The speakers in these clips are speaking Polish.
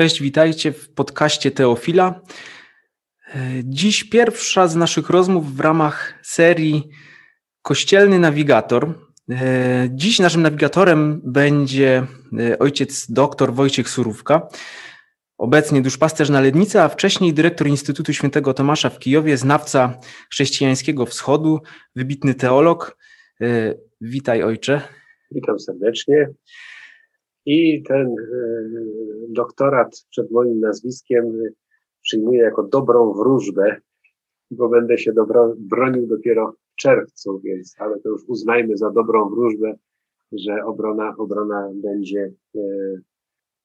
Cześć, witajcie w podcaście Teofila. Dziś pierwsza z naszych rozmów w ramach serii Kościelny Nawigator. Dziś naszym nawigatorem będzie ojciec dr Wojciech Surówka, obecnie duszpasterz na Lednicy, a wcześniej dyrektor Instytutu Świętego Tomasza w Kijowie, znawca chrześcijańskiego wschodu, wybitny teolog. Witaj ojcze. Witam serdecznie. I ten e, doktorat przed moim nazwiskiem e, przyjmuję jako dobrą wróżbę, bo będę się dobro, bronił dopiero w czerwcu, więc, ale to już uznajmy za dobrą wróżbę, że obrona, obrona będzie e,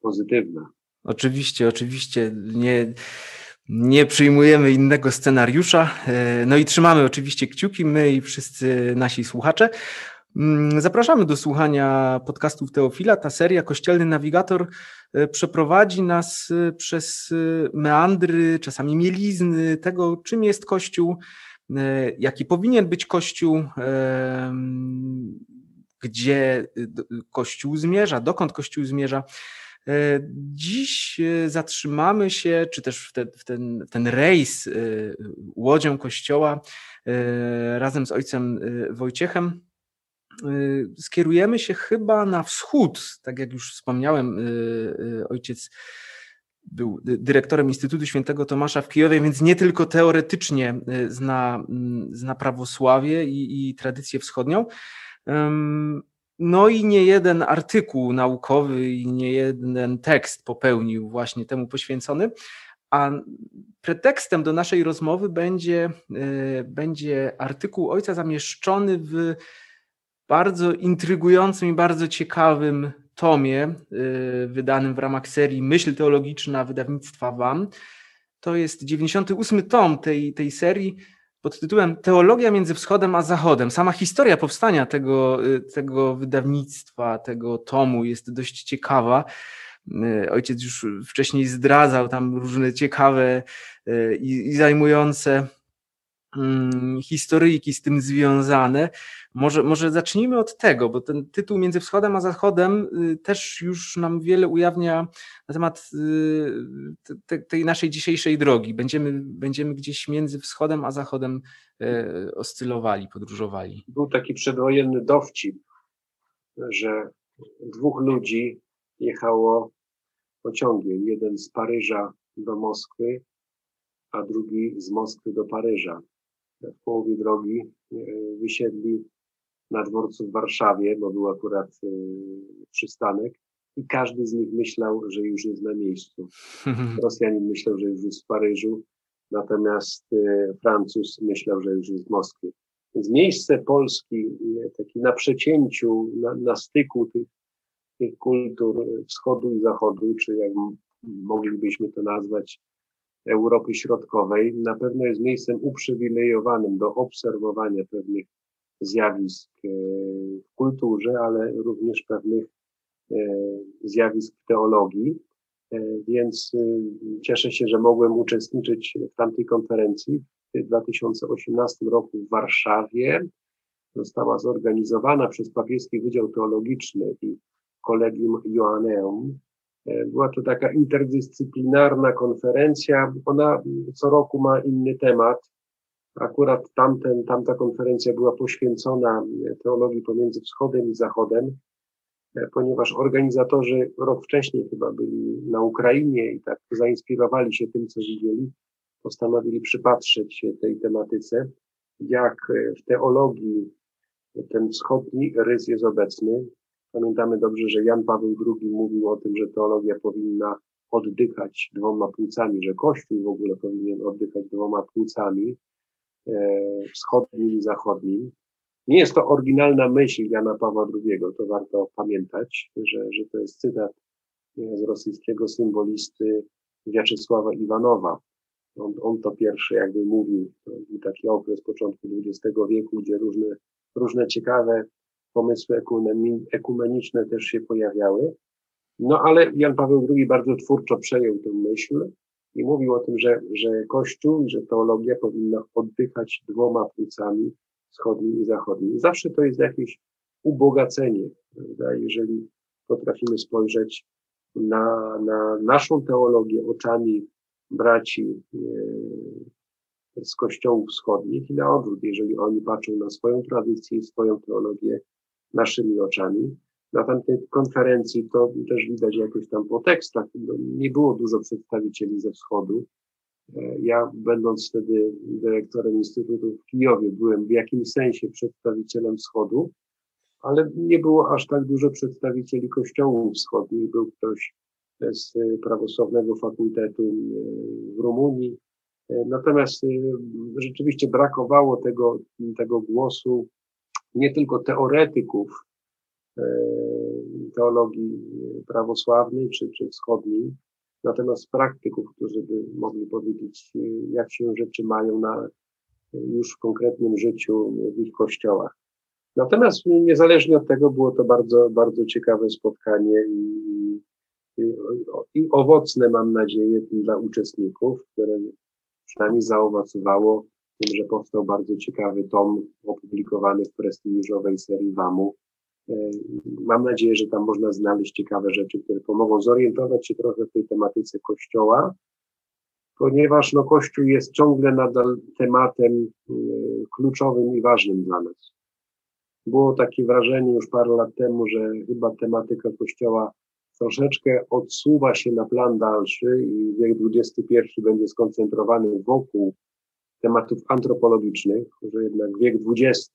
pozytywna. Oczywiście, oczywiście. Nie, nie przyjmujemy innego scenariusza. No i trzymamy oczywiście kciuki, my i wszyscy nasi słuchacze. Mm, zapraszamy do słuchania podcastów Teofila. Ta seria Kościelny Nawigator e, przeprowadzi nas e, przez e, meandry, czasami mielizny tego, czym jest Kościół, jaki powinien być Kościół, gdzie Kościół zmierza, dokąd Kościół zmierza. Dziś zatrzymamy się, czy też w ten, w ten, ten rejs łodzią Kościoła razem z ojcem Wojciechem skierujemy się chyba na wschód, tak jak już wspomniałem, y, y, ojciec był dyrektorem Instytutu Świętego Tomasza w Kijowie, więc nie tylko teoretycznie zna, mm, zna prawosławie i, i tradycję wschodnią. No i nie jeden artykuł naukowy i nie jeden tekst popełnił właśnie temu poświęcony. A pretekstem do naszej rozmowy będzie, będzie artykuł ojca zamieszczony w bardzo intrygującym i bardzo ciekawym tomie y, wydanym w ramach serii Myśl Teologiczna wydawnictwa WAM. To jest 98 tom tej, tej serii pod tytułem Teologia między Wschodem a Zachodem. Sama historia powstania tego, y, tego wydawnictwa, tego tomu jest dość ciekawa. Y, ojciec już wcześniej zdradzał tam różne ciekawe i, i zajmujące mm, historyjki z tym związane. Może, może zacznijmy od tego, bo ten tytuł Między Wschodem a Zachodem y, też już nam wiele ujawnia na temat y, tej naszej dzisiejszej drogi. Będziemy, będziemy gdzieś między Wschodem a Zachodem y, oscylowali, podróżowali. Był taki przedwojenny dowcip, że dwóch ludzi jechało pociągiem. Jeden z Paryża do Moskwy, a drugi z Moskwy do Paryża. W połowie drogi wysiedli na dworcu w Warszawie, bo był akurat y, przystanek i każdy z nich myślał, że już jest na miejscu. Rosjanin myślał, że już jest w Paryżu, natomiast y, Francuz myślał, że już jest w Moskwie. Więc miejsce Polski, y, taki na przecięciu, na, na styku tych, tych kultur wschodu i zachodu, czy jak moglibyśmy to nazwać, Europy Środkowej, na pewno jest miejscem uprzywilejowanym do obserwowania pewnych zjawisk e, w kulturze, ale również pewnych e, zjawisk w teologii. E, więc cieszę się, że mogłem uczestniczyć w tamtej konferencji w 2018 roku w Warszawie. Została zorganizowana przez Papieski Wydział Teologiczny i Kolegium Joanneum. Była to taka interdyscyplinarna konferencja. Ona co roku ma inny temat. Akurat tamten, tamta konferencja była poświęcona teologii pomiędzy wschodem i zachodem, e, ponieważ organizatorzy rok wcześniej chyba byli na Ukrainie i tak zainspirowali się tym, co widzieli, postanowili przypatrzeć się tej tematyce, jak w teologii ten wschodni rys jest obecny. Pamiętamy dobrze, że Jan Paweł II mówił o tym, że teologia powinna oddychać dwoma płucami, że Kościół w ogóle powinien oddychać dwoma płucami. E, wschodnim i zachodnim. Nie jest to oryginalna myśl Jana Pawła II, to warto pamiętać, że, że to jest cytat z rosyjskiego symbolisty Wiaczesława Iwanowa. On, on to pierwszy jakby mówił, to był taki okres początku XX wieku, gdzie różne, różne ciekawe pomysły ekumeniczne też się pojawiały. No ale Jan Paweł II bardzo twórczo przejął tę myśl i mówił o tym, że, że Kościół i że teologia powinna oddychać dwoma płucami, wschodnim i zachodnim. Zawsze to jest jakieś ubogacenie, prawda? jeżeli potrafimy spojrzeć na, na naszą teologię oczami braci e, z kościołów wschodnich i na odwrót, jeżeli oni patrzą na swoją tradycję i swoją teologię naszymi oczami. Na tamtej konferencji to też widać jakoś tam po tekstach. No, nie było dużo przedstawicieli ze wschodu. E, ja, będąc wtedy dyrektorem Instytutu w Kijowie, byłem w jakimś sensie przedstawicielem wschodu, ale nie było aż tak dużo przedstawicieli kościołów wschodnich. Był ktoś z prawosławnego fakultetu e, w Rumunii. E, natomiast rzeczywiście brakowało tego, tego głosu nie tylko teoretyków teologii prawosławnej czy, czy wschodniej, natomiast praktyków, którzy by mogli powiedzieć, jak się rzeczy mają na, już w konkretnym życiu w ich kościołach. Natomiast niezależnie od tego było to bardzo, bardzo ciekawe spotkanie i, i, i owocne, mam nadzieję, dla uczestników, które przynajmniej zaowocowało tym, że powstał bardzo ciekawy tom opublikowany w prestiżowej serii WAMU. E, mam nadzieję, że tam można znaleźć ciekawe rzeczy, które pomogą zorientować się trochę w tej tematyce Kościoła, ponieważ no, Kościół jest ciągle nadal tematem e, kluczowym i ważnym dla nas. Było takie wrażenie już parę lat temu, że chyba tematyka Kościoła troszeczkę odsuwa się na plan dalszy i wiek XXI będzie skoncentrowany wokół tematów antropologicznych, że jednak wiek XX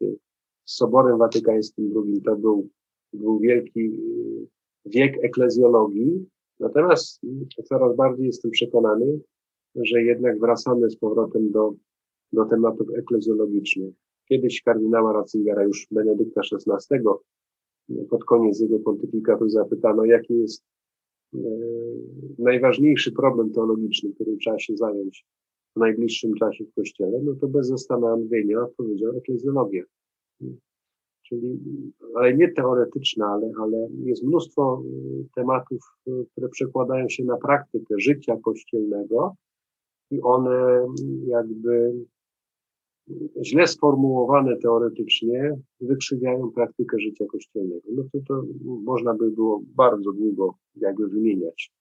Soborem Watykańskim II to był, był wielki y, wiek eklezjologii. Natomiast coraz bardziej jestem przekonany, że jednak wracamy z powrotem do, do tematów eklezjologicznych. Kiedyś kardynała Ratzingera, już Benedykta XVI, pod koniec jego pontyfikatu zapytano, jaki jest e, najważniejszy problem teologiczny, którym trzeba się zająć w najbliższym czasie w Kościele, no to bez zastanowienia odpowiedział eklezjologia. Czyli, ale nie teoretyczna, ale, ale jest mnóstwo e, tematów, e, które przekładają się na praktykę życia kościelnego i one jakby źle sformułowane teoretycznie wykrzywiają praktykę życia kościelnego. No to, to można by było bardzo długo jakby wymieniać.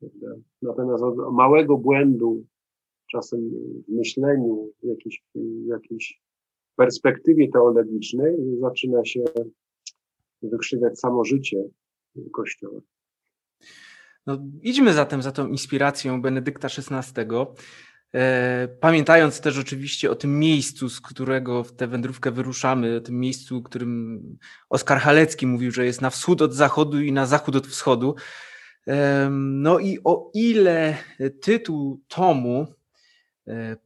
Prawda? Natomiast od małego błędu, czasem w myśleniu, jakiejś, jakiejś perspektywie teologicznej zaczyna się wykrzywiać samo życie Kościoła. No, idźmy zatem za tą inspiracją Benedykta XVI. E, pamiętając też oczywiście o tym miejscu, z którego w tę wędrówkę wyruszamy, o tym miejscu, którym Oskar Halecki mówił, że jest na wschód od zachodu i na zachód od wschodu. No i o ile tytuł tomu, e,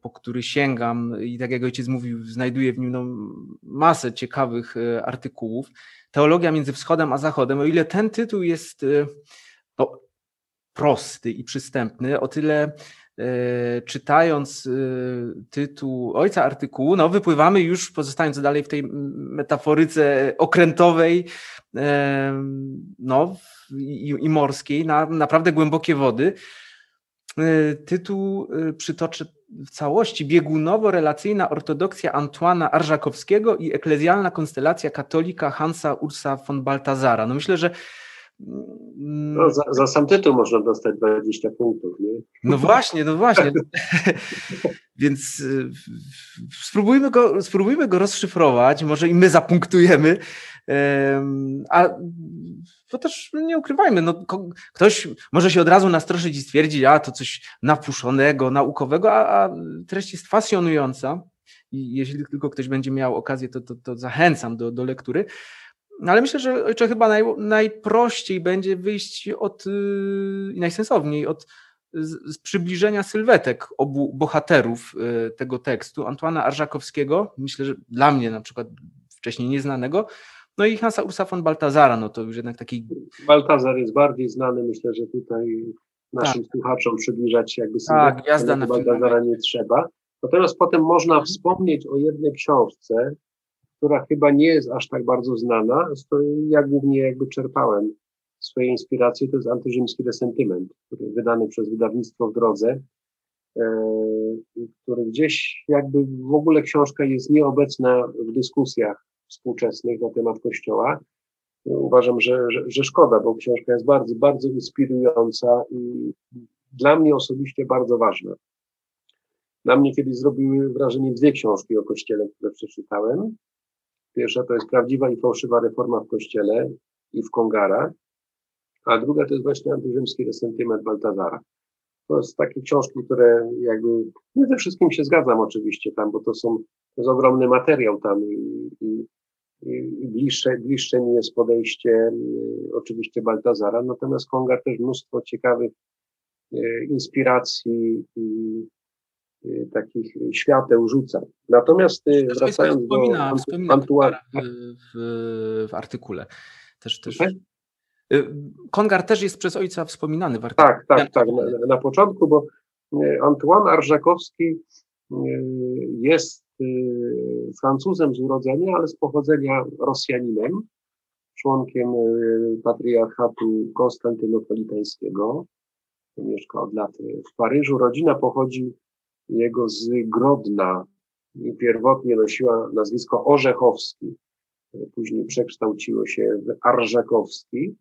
po który sięgam, i tak jak ojciec mówił, znajduję w nim no, masę ciekawych e, artykułów, Teologia między wschodem a zachodem, o ile ten tytuł jest no, prosty i przystępny, o tyle E, czytając e, tytuł ojca artykułu, no wypływamy już, pozostając dalej w tej metaforyce okrętowej e, no, i, i morskiej, na naprawdę głębokie wody. Tytuł przytoczę w całości. Biegunowo-relacyjna ortodoksja Antoana Arżakowskiego i eklezjalna konstelacja katolika Hansa Ursa von Baltazara. No myślę, że no, za, za, sam tytuł można dostać 20 punktów, nie? No właśnie, no właśnie. Więc y, spróbujmy go, spróbujmy go rozszyfrować, może i my zapunktujemy. A to też nie ukrywajmy, no, ktoś może się od razu nastroszyć i stwierdzić, a to coś napuszonego, naukowego, a, a treść jest fasjonująca. I jeśli tylko ktoś będzie miał okazję, to, to, to zachęcam do, do lektury. No ale myślę, że ojcze chyba naj, najprościej będzie wyjść od yy, i najsensowniej od z, z, przybliżenia sylwetek obu bohaterów yy, tego tekstu, Antoana Arżakowskiego, myślę, że dla mnie na przykład wcześniej nieznanego, no i Hansa Ursa von Baltazara, no to już jednak taki... Baltazar jest bardziej znany, myślę, że tutaj naszym tak. słuchaczom przybliżać jakby tak, jazda na Baltazara nie trzeba. Natomiast potem można wspomnieć o jednej książce, która chyba nie jest aż tak bardzo znana, z której ja głównie jakby czerpałem swoje inspiracje, to jest antyrzymski resentyment, który wydany przez wydawnictwo w drodze, e, który gdzieś jakby w ogóle książka jest nieobecna w dyskusjach współczesnych na temat Kościoła, uważam, że, że, że szkoda, bo książka jest bardzo, bardzo inspirująca i dla mnie osobiście bardzo ważna. Na mnie kiedyś zrobiły wrażenie dwie książki o Kościele, które przeczytałem. Pierwsza to jest Prawdziwa i fałszywa reforma w Kościele i w Kongarach, a druga to jest właśnie antyrzymski resentyment Baltazara. To jest takie książki, które jakby, nie ze wszystkim się zgadzam oczywiście tam, bo to są, to jest ogromny materiał tam i, i, i bliższe, bliższe mi jest podejście y, oczywiście Baltazara, natomiast Kongar też mnóstwo ciekawych y, inspiracji i takich świateł rzuca. Natomiast y, wracając do wspomina Antuana, w, w, artykule. Też, też, y, Kongar też jest przez ojca wspominany w artykule. Tak, tak, tak, na, na początku, bo y, Antoine Arżakowski y, jest y, Francuzem z urodzenia, ale z pochodzenia Rosjaninem, członkiem y, patriarchatu konstantynopolitańskiego. Mieszka od lat w Paryżu. Rodzina pochodzi jego z Grodna pierwotnie nosiła nazwisko Orzechowski. Później przekształciło się w Arżakowski.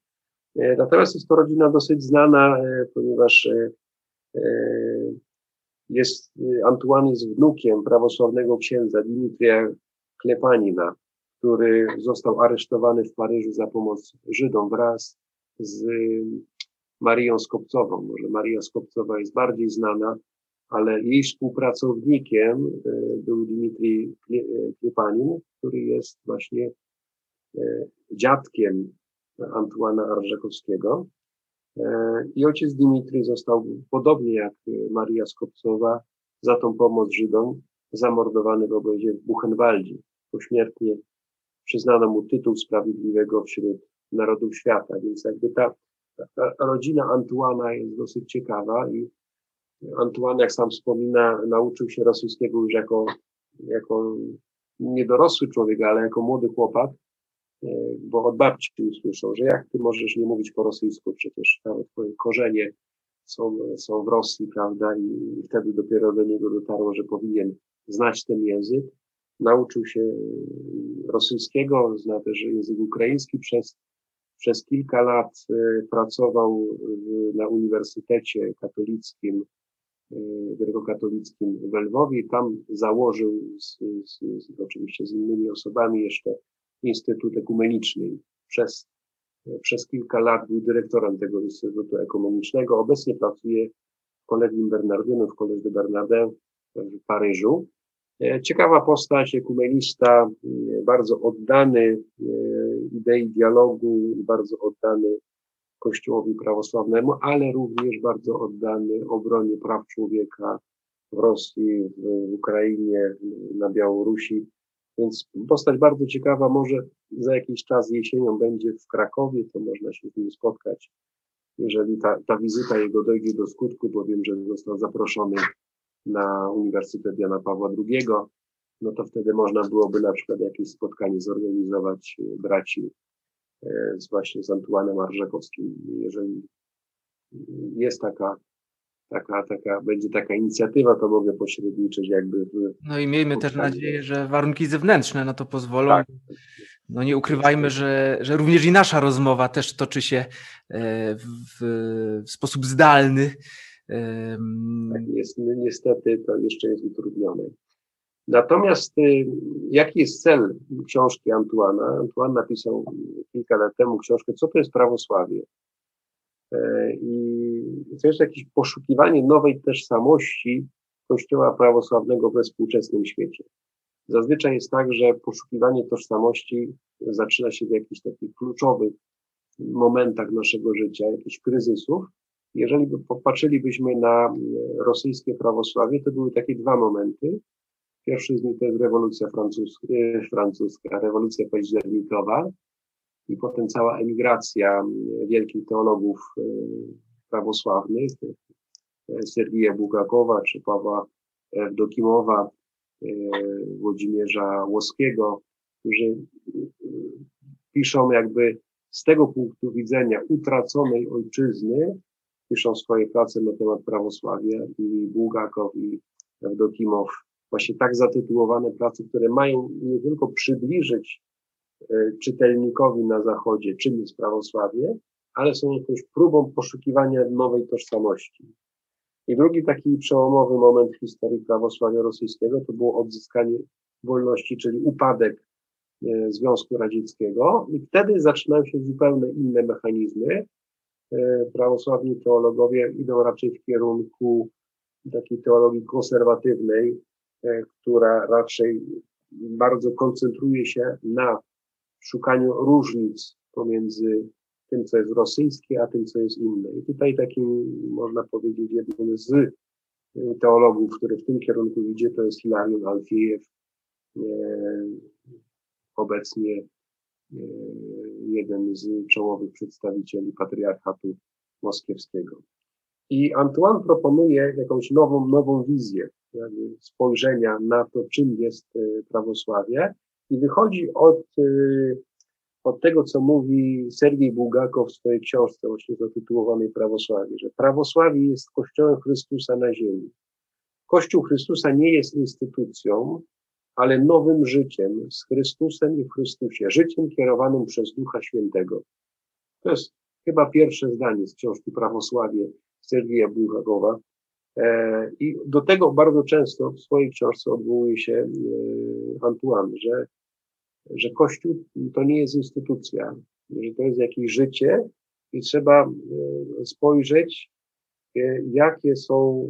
E, Natomiast jest to rodzina dosyć znana, e, ponieważ e, jest, Antoine jest wnukiem prawosławnego księdza Dimitrija Klepanina, który został aresztowany w Paryżu za pomoc Żydom wraz z Marią Skopcową. Może Maria Skopcowa jest bardziej znana, ale jej współpracownikiem e, był Dmitrij Klepanin, który jest właśnie e, dziadkiem Antuana Arżakowskiego. E, I ojciec Dmitrij został, podobnie jak Maria Skopcowa, za tą pomoc Żydom zamordowany w obozie w Buchenwaldzie. Pośmiertnie przyznano mu tytuł sprawiedliwego wśród narodów świata, więc jakby ta, ta rodzina Antuana jest dosyć ciekawa i Antoine, jak sam wspomina, nauczył się rosyjskiego już jako, jako niedorosły człowiek, ale jako młody chłopak, e, bo od babci usłyszał, że jak ty możesz nie mówić po rosyjsku, przecież nawet twoje korzenie są, są w Rosji, prawda, i wtedy dopiero do niego dotarło, że powinien znać ten język. Nauczył się rosyjskiego, zna też język ukraiński przez, przez kilka lat e, pracował na Uniwersytecie Katolickim grekokatolickim w Lwowie. Tam założył z, z, z, oczywiście z innymi osobami jeszcze Instytut Ekumeniczny. Przez, przez kilka lat był dyrektorem tego Instytutu Ekumenicznego. Obecnie pracuje w Kolegium Bernardynów, Collège de Bernardin w Paryżu. E, ciekawa postać, ekumenista, y, bardzo oddany y, idei dialogu, bardzo oddany Kościołowi prawosławnemu, ale również bardzo oddany obronie praw człowieka w Rosji, w Ukrainie, na Białorusi. Więc postać bardzo ciekawa, może za jakiś czas jesienią będzie w Krakowie, to można się z nim spotkać, jeżeli ta, ta wizyta jego dojdzie do skutku, bo wiem, że został zaproszony na Uniwersytet Jana Pawła II, no to wtedy można byłoby na przykład jakieś spotkanie zorganizować braci E, z właśnie z Antuanem Arżakowskim. Jeżeli jest taka, taka, taka, będzie taka inicjatywa, to mogę pośredniczyć jakby w, No i miejmy też nadzieję, że warunki zewnętrzne na to pozwolą. Tak. No nie ukrywajmy, że, że również i nasza rozmowa też toczy się e, w, w sposób zdalny. Tak jest, niestety to jeszcze jest utrudnione. Natomiast y, jaki jest cel książki Antuana? Antuan napisał kilka lat temu książkę, co to jest prawosławie. E, I to jest jakieś poszukiwanie nowej tożsamości Kościoła prawosławnego we współczesnym świecie. Zazwyczaj jest tak, że poszukiwanie tożsamości zaczyna się w jakichś takich kluczowych momentach naszego życia, jakichś kryzysów. Jeżeli popatrzylibyśmy na rosyjskie prawosławie, to były takie dwa momenty. Pierwszy z nich to jest rewolucja francuska, e, rewolucja październikowa i potem cała emigracja wielkich teologów e, prawosławnych, e, Sergija Bugakowa czy Pawła Dokimowa, Włodzimierza Łoskiego, którzy piszą jakby z tego punktu widzenia utraconej ojczyzny, piszą swoje prace na temat prawosławia i Bułgakow i Dokimow właśnie tak zatytułowane prace, które mają nie tylko przybliżyć e, czytelnikowi na Zachodzie, czym jest prawosławie, ale są jakąś próbą poszukiwania nowej tożsamości. I drugi taki przełomowy moment w historii prawosławia rosyjskiego to było odzyskanie wolności, czyli upadek e, Związku Radzieckiego. I wtedy zaczynają się zupełnie inne mechanizmy. E, prawosławni teologowie idą raczej w kierunku takiej teologii konserwatywnej, która raczej bardzo koncentruje się na szukaniu różnic pomiędzy tym, co jest rosyjskie, a tym, co jest inne. I tutaj takim, można powiedzieć, jednym z y, teologów, który w tym kierunku idzie, to jest Hilarion Alfiejew, e, obecnie e, jeden z czołowych przedstawicieli patriarchatu moskiewskiego. I Antoine proponuje jakąś nową, nową wizję spojrzenia na to, czym jest e, prawosławie i wychodzi od od tego, co mówi Sergiej Bułgakow w swojej książce właśnie zatytułowanej Prawosławie, że prawosławie jest Kościołem Chrystusa na ziemi. Kościół Chrystusa nie jest instytucją, ale nowym życiem z Chrystusem i w Chrystusie, życiem kierowanym przez Ducha Świętego. To jest chyba pierwsze zdanie z książki Prawosławie Sergija Bułgakowa. E, I do tego bardzo często w swojej książce odwołuje się e, Antoine, że że Kościół to nie jest instytucja, że to jest jakieś życie i trzeba e, spojrzeć, jakie są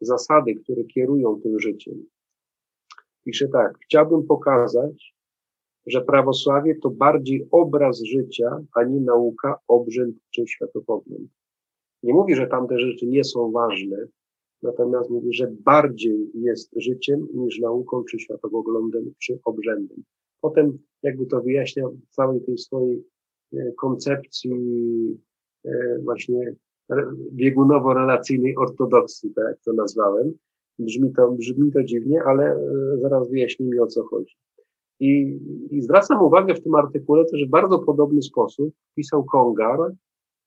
zasady, które kierują tym życiem. Pisze tak, chciałbym pokazać, że prawosławie to bardziej obraz życia, a nie nauka, obrzęd czy światopogląd. Nie mówi, że tamte rzeczy nie są ważne, natomiast mówi, że bardziej jest życiem niż nauką, czy światopoglądem, czy obrzędem. Potem jakby to wyjaśnia w całej tej swojej e, koncepcji e, właśnie biegunowo-relacyjnej ortodoksji, tak jak to nazwałem. Brzmi to, brzmi to dziwnie, ale e, zaraz wyjaśnimy o co chodzi. I, I zwracam uwagę w tym artykule też w bardzo podobny sposób pisał Kongar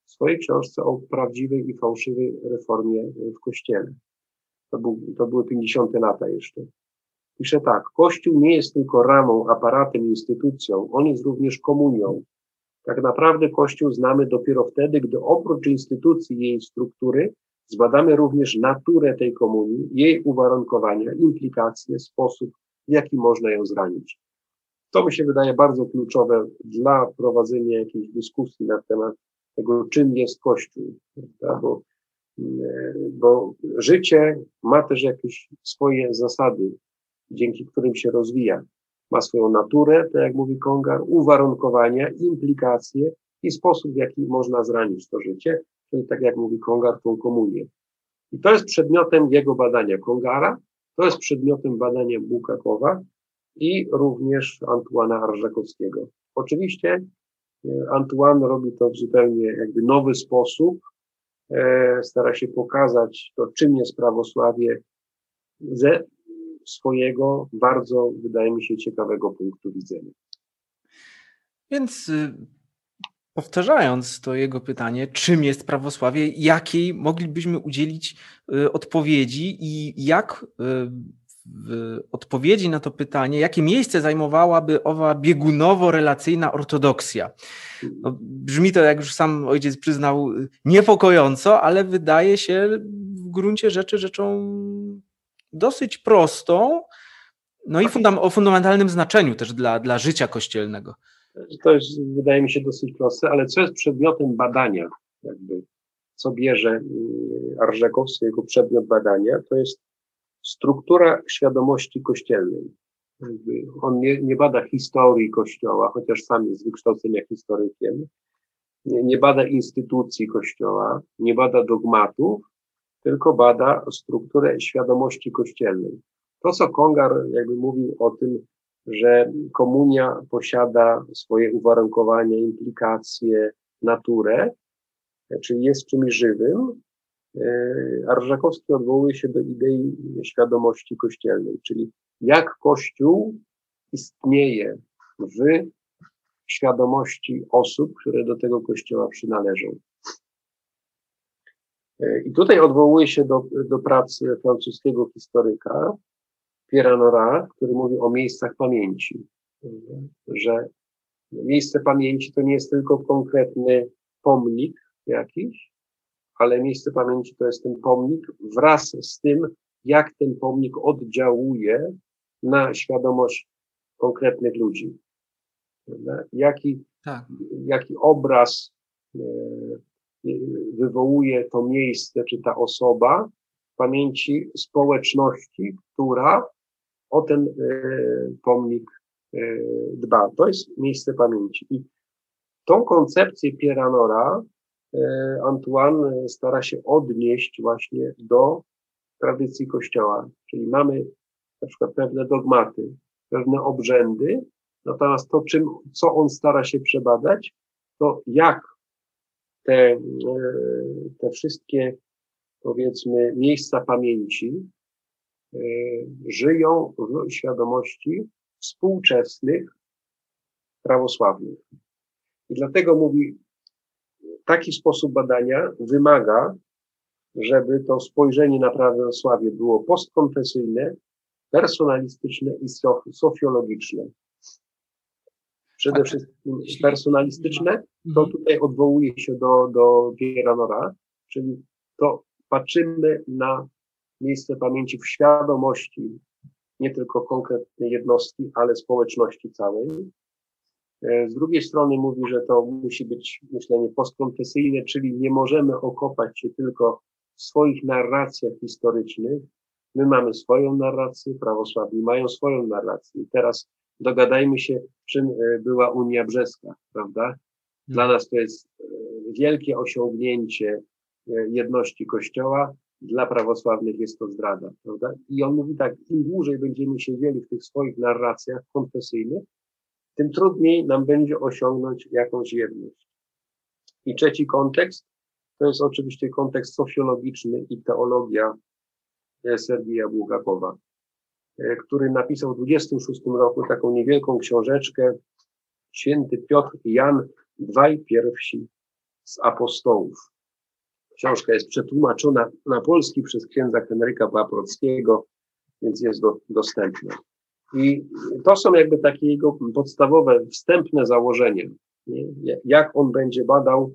w swojej książce o prawdziwej i fałszywej reformie w Kościele. To, był, to były 50. lata jeszcze. Pisze tak, Kościół nie jest tylko ramą, aparatem, instytucją, on jest również komunią. Tak naprawdę Kościół znamy dopiero wtedy, gdy oprócz instytucji jej struktury zbadamy również naturę tej komunii, jej uwarunkowania, implikacje, sposób, w jaki można ją zranić. To mi się wydaje bardzo kluczowe dla prowadzenia jakiejś dyskusji na temat tego, czym jest Kościół. Bo, bo życie ma też jakieś swoje zasady, dzięki którym się rozwija. Ma swoją naturę, tak jak mówi Kongar, uwarunkowania, implikacje i sposób, w jaki można zranić to życie, czyli tak jak mówi Kongar, tą komunię. I to jest przedmiotem jego badania Kongara, to jest przedmiotem badania Bukakowa i również Antuana Arżakowskiego. Oczywiście Antoine robi to w zupełnie jakby nowy sposób, e, stara się pokazać to, czym jest prawosławie ze swojego bardzo, wydaje mi się, ciekawego punktu widzenia. Więc y, powtarzając to jego pytanie, czym jest prawosławie, jakiej moglibyśmy udzielić y, odpowiedzi i jak y, w odpowiedzi na to pytanie, jakie miejsce zajmowałaby owa biegunowo-relacyjna ortodoksja. No, brzmi to, jak już sam ojciec przyznał, niepokojąco, ale wydaje się w gruncie rzeczy rzeczą dosyć prostą, no i fundam o fundamentalnym znaczeniu też dla, dla życia kościelnego. To jest, wydaje mi się, dosyć proste, ale co jest przedmiotem badania, jakby, co bierze mm, Arżakowski jako przedmiot badania, to jest struktura świadomości kościelnej. On nie, nie bada historii Kościoła, chociaż sam jest z wykształcenia historykiem, nie, nie bada instytucji Kościoła, nie bada dogmatów, tylko bada strukturę świadomości kościelnej. To, co Kongar jakby mówił o tym, że komunia posiada swoje uwarunkowania, implikacje, naturę, czyli jest czymś żywym, Arżakowski odwołuje się do idei świadomości kościelnej, czyli jak Kościół istnieje w świadomości osób, które do tego Kościoła przynależą. E, I tutaj odwołuje się do, do pracy francuskiego historyka Pierre Nora, który mówi o miejscach pamięci, że miejsce pamięci to nie jest tylko konkretny pomnik jakiś, ale miejsce pamięci to jest ten pomnik wraz z tym, jak ten pomnik oddziałuje na świadomość konkretnych ludzi. Jaki, tak. jaki obraz e, wywołuje to miejsce czy ta osoba w pamięci społeczności, która o ten e, pomnik e, dba. To jest miejsce pamięci. I tą koncepcję Pieranora Antoine stara się odnieść właśnie do tradycji Kościoła. Czyli mamy na przykład pewne dogmaty, pewne obrzędy, natomiast to, czym, co on stara się przebadać, to jak te, e, te wszystkie, powiedzmy, miejsca pamięci e, żyją w świadomości współczesnych prawosławnych. I dlatego mówi, taki sposób badania wymaga żeby to spojrzenie na prawosławie było postkonfesyjne, personalistyczne i socjologiczne. Przede wszystkim personalistyczne, to tutaj odwołuje się do, do Pieranora, czyli to patrzymy na miejsce pamięci w świadomości nie tylko konkretnej jednostki, ale społeczności całej. E, z drugiej strony mówi, że to musi być myślenie postkonfesyjne, czyli nie możemy okopać się tylko w swoich narracjach historycznych. My mamy swoją narrację, prawosławni mają swoją narrację. I teraz dogadajmy się, czym e, była Unia Brzeska, prawda? Dla hmm. nas to jest e, wielkie osiągnięcie jedności Kościoła, dla prawosławnych jest to zdrada, prawda? I on mówi tak, im dłużej będziemy siedzieli w tych swoich narracjach konfesyjnych, tym trudniej nam będzie osiągnąć jakąś jedność. I trzeci kontekst, to jest oczywiście kontekst socjologiczny i teologia e, Sergija Bułgakowa, e, który napisał w 26 roku taką niewielką książeczkę Święty Piotr i Jan, dwaj pierwsi z apostołów. Książka jest przetłumaczona na polski przez księdza Henryka Paprockiego, więc jest do, dostępna. I to są jakby takie jego podstawowe, wstępne założenia. Jak on będzie badał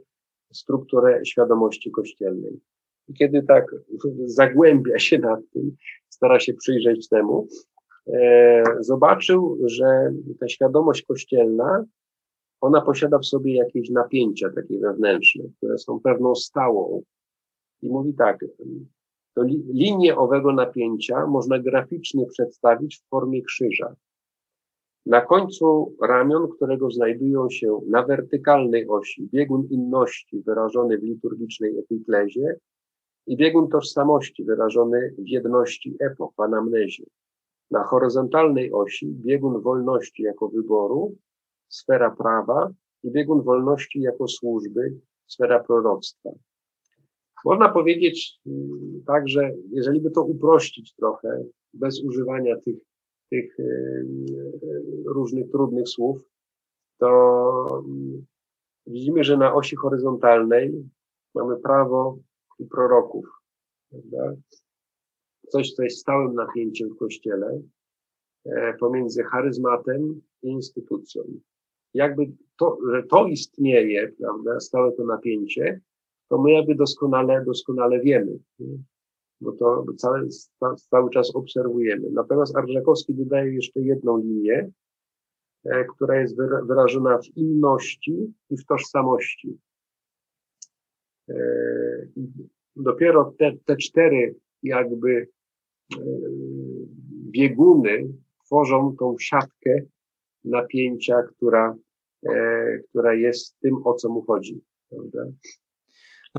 strukturę świadomości kościelnej. I kiedy tak zagłębia się nad tym, stara się przyjrzeć temu, e, zobaczył, że ta świadomość kościelna, ona posiada w sobie jakieś napięcia takie wewnętrzne, które są pewną stałą. I mówi tak, to li, linię owego napięcia można graficznie przedstawić w formie krzyża. Na końcu ramion, którego znajdują się na wertykalnej osi biegun inności wyrażony w liturgicznej epiklezie i biegun tożsamości wyrażony w jedności epok, w anamnezie. Na horyzontalnej osi biegun wolności jako wyboru, sfera prawa i biegun wolności jako służby, sfera proroctwa. Można powiedzieć mm, tak, że jeżeli by to uprościć trochę, bez używania tych tych różnych trudnych słów, to mm, widzimy, że na osi horyzontalnej mamy prawo i proroków. Prawda? Coś, co jest stałym napięciem w Kościele e, pomiędzy charyzmatem i instytucją. Jakby to, że to istnieje, prawda, stałe to napięcie, to my jakby doskonale, doskonale wiemy bo to cały, cały czas obserwujemy. Natomiast Arżakowski dodaje jeszcze jedną linię, e, która jest wyrażona w inności i w tożsamości. E, dopiero te, te cztery jakby e, bieguny tworzą tą siatkę napięcia, która, która jest tym, o co mu chodzi. Prawda?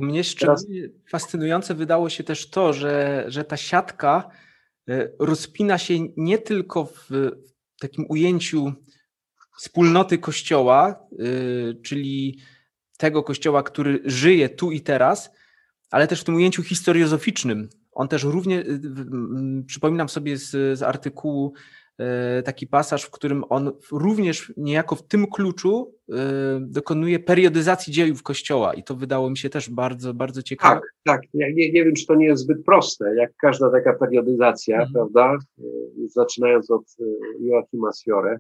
Mnie szczególnie Teraz... fascynujące wydało się też to, że, że ta siatka e, rozpina się nie tylko w takim ujęciu wspólnoty Kościoła, e, czyli tego Kościoła, który żyje tu i teraz, ale też w tym ujęciu historiozoficznym. On też równie, przypominam sobie z, z artykułu taki pasaż, w którym on również niejako w tym kluczu e, dokonuje periodyzacji dziejów Kościoła i to wydało mi się też bardzo, bardzo ciekawe. Tak, tak. Ja nie, nie wiem, czy to nie jest zbyt proste, jak każda taka periodyzacja, mhm. prawda, e, zaczynając od Joachima Siore,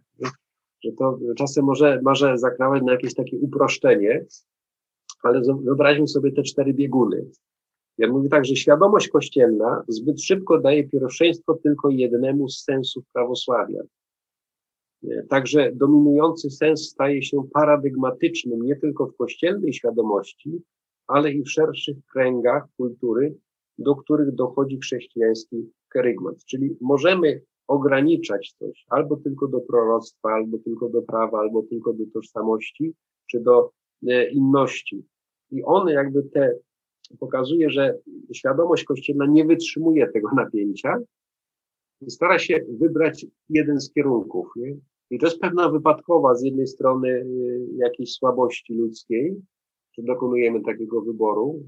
że to czasem może, może zakrawać na jakieś takie uproszczenie, ale wyobraźmy sobie te cztery bieguny. Ja mówię tak, że świadomość kościelna zbyt szybko daje pierwszeństwo tylko jednemu z sensów prawosławia. Także dominujący sens staje się paradygmatycznym nie tylko w kościelnej świadomości, ale i w szerszych kręgach kultury, do których dochodzi chrześcijański kerygmat. Czyli możemy ograniczać coś albo tylko do proroctwa, albo tylko do prawa, albo tylko do tożsamości, czy do e, inności. I one jakby te pokazuje, że świadomość kościelna nie wytrzymuje tego napięcia i stara się wybrać jeden z kierunków. Nie? I to jest pewna wypadkowa z jednej strony y, jakiejś słabości ludzkiej, że dokonujemy takiego wyboru,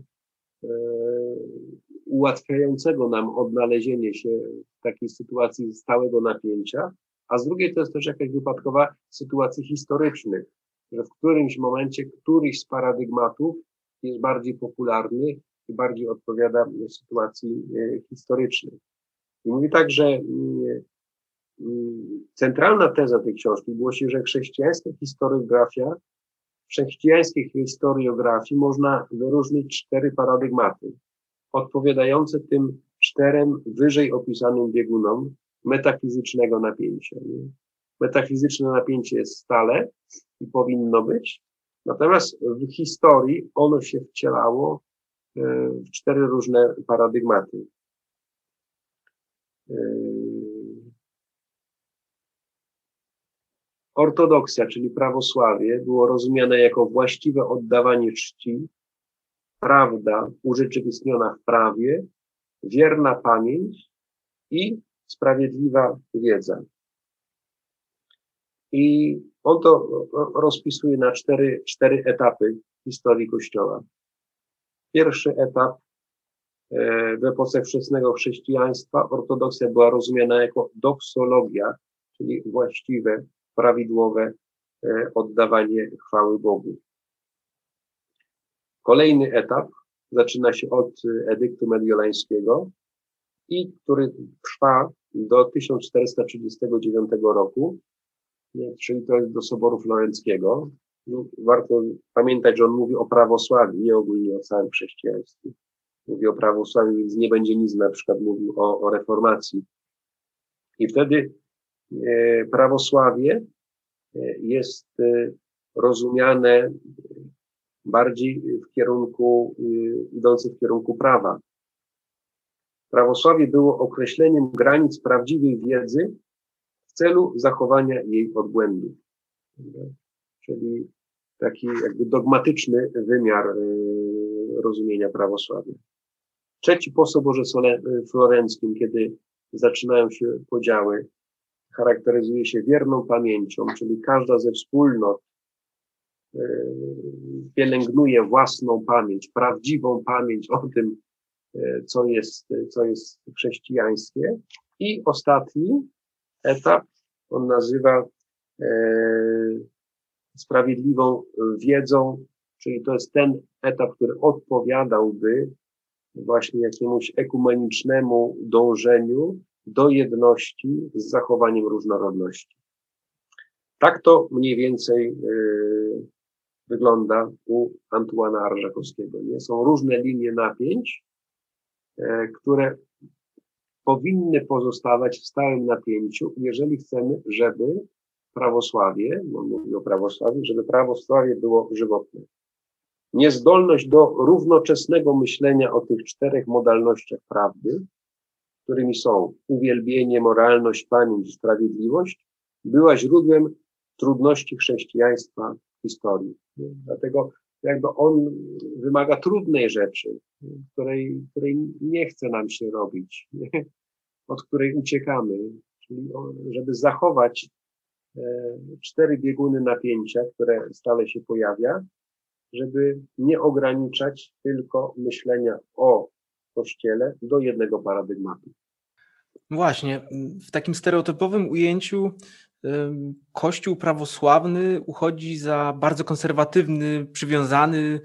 e, ułatwiającego nam odnalezienie się w takiej sytuacji stałego napięcia, a z drugiej to jest też jakaś wypadkowa sytuacji historycznych, że w którymś momencie któryś z paradygmatów jest bardziej popularny i bardziej odpowiada sytuacji e, historycznej. I mówi tak, że mm, mm, centralna teza tej książki głosi, że chrześcijańska historiografia, w chrześcijańskiej historiografii można wyróżnić cztery paradygmaty, odpowiadające tym czterem wyżej opisanym biegunom metafizycznego napięcia. Nie? Metafizyczne napięcie jest stale i powinno być, natomiast w historii ono się wcielało e, w cztery różne paradygmaty. E, ortodoksja, czyli prawosławie, było rozumiane jako właściwe oddawanie czci, prawda urzeczywistniona w prawie, wierna pamięć i sprawiedliwa wiedza. I on to rozpisuje na cztery, cztery etapy historii Kościoła. Pierwszy etap e, w epoce wczesnego chrześcijaństwa ortodoksja była rozumiana jako doksologia, czyli właściwe, prawidłowe e, oddawanie chwały Bogu. Kolejny etap zaczyna się od edyktu mediolańskiego i który trwa do 1439 roku, czyli to jest do Soboru Florenckiego. No, warto pamiętać, że on mówi o prawosławiu, nie ogólnie o całym chrześcijaństwie. Mówi o prawosławiu, więc nie będzie nic na przykład mówił o, o reformacji. I wtedy e, prawosławie e, jest e, rozumiane bardziej w kierunku, e, idący w kierunku prawa. Prawosławie było określeniem granic prawdziwej wiedzy celu zachowania jej odbłędów. Czyli taki jakby dogmatyczny wymiar y, rozumienia prawosławia. Trzeci po soborze florenckim, kiedy zaczynają się podziały, charakteryzuje się wierną pamięcią, czyli każda ze wspólnot y, pielęgnuje własną pamięć, prawdziwą pamięć o tym, co jest, co jest chrześcijańskie. I ostatni etap, on nazywa sprawiedliwą wiedzą, czyli to jest ten etap, który odpowiadałby właśnie jakiemuś ekumenicznemu dążeniu do jedności z zachowaniem różnorodności. Tak to mniej więcej yy, wygląda u Antuana Arżakowskiego. Nie? Są różne linie napięć, yy, które powinny pozostawać w stałym napięciu, jeżeli chcemy, żeby prawosławie, bo mówi o prawosławiu, żeby prawosławie było żywotne. Niezdolność do równoczesnego myślenia o tych czterech modalnościach prawdy, którymi są uwielbienie, moralność, pamięć sprawiedliwość, była źródłem trudności chrześcijaństwa w historii. Dlatego jakby on wymaga trudnej rzeczy, której, której nie chce nam się robić, od której uciekamy, czyli żeby zachować E, cztery bieguny napięcia, które stale się pojawia, żeby nie ograniczać tylko myślenia o Kościele do jednego paradygmatu. Właśnie, w takim stereotypowym ujęciu Kościół prawosławny uchodzi za bardzo konserwatywny, przywiązany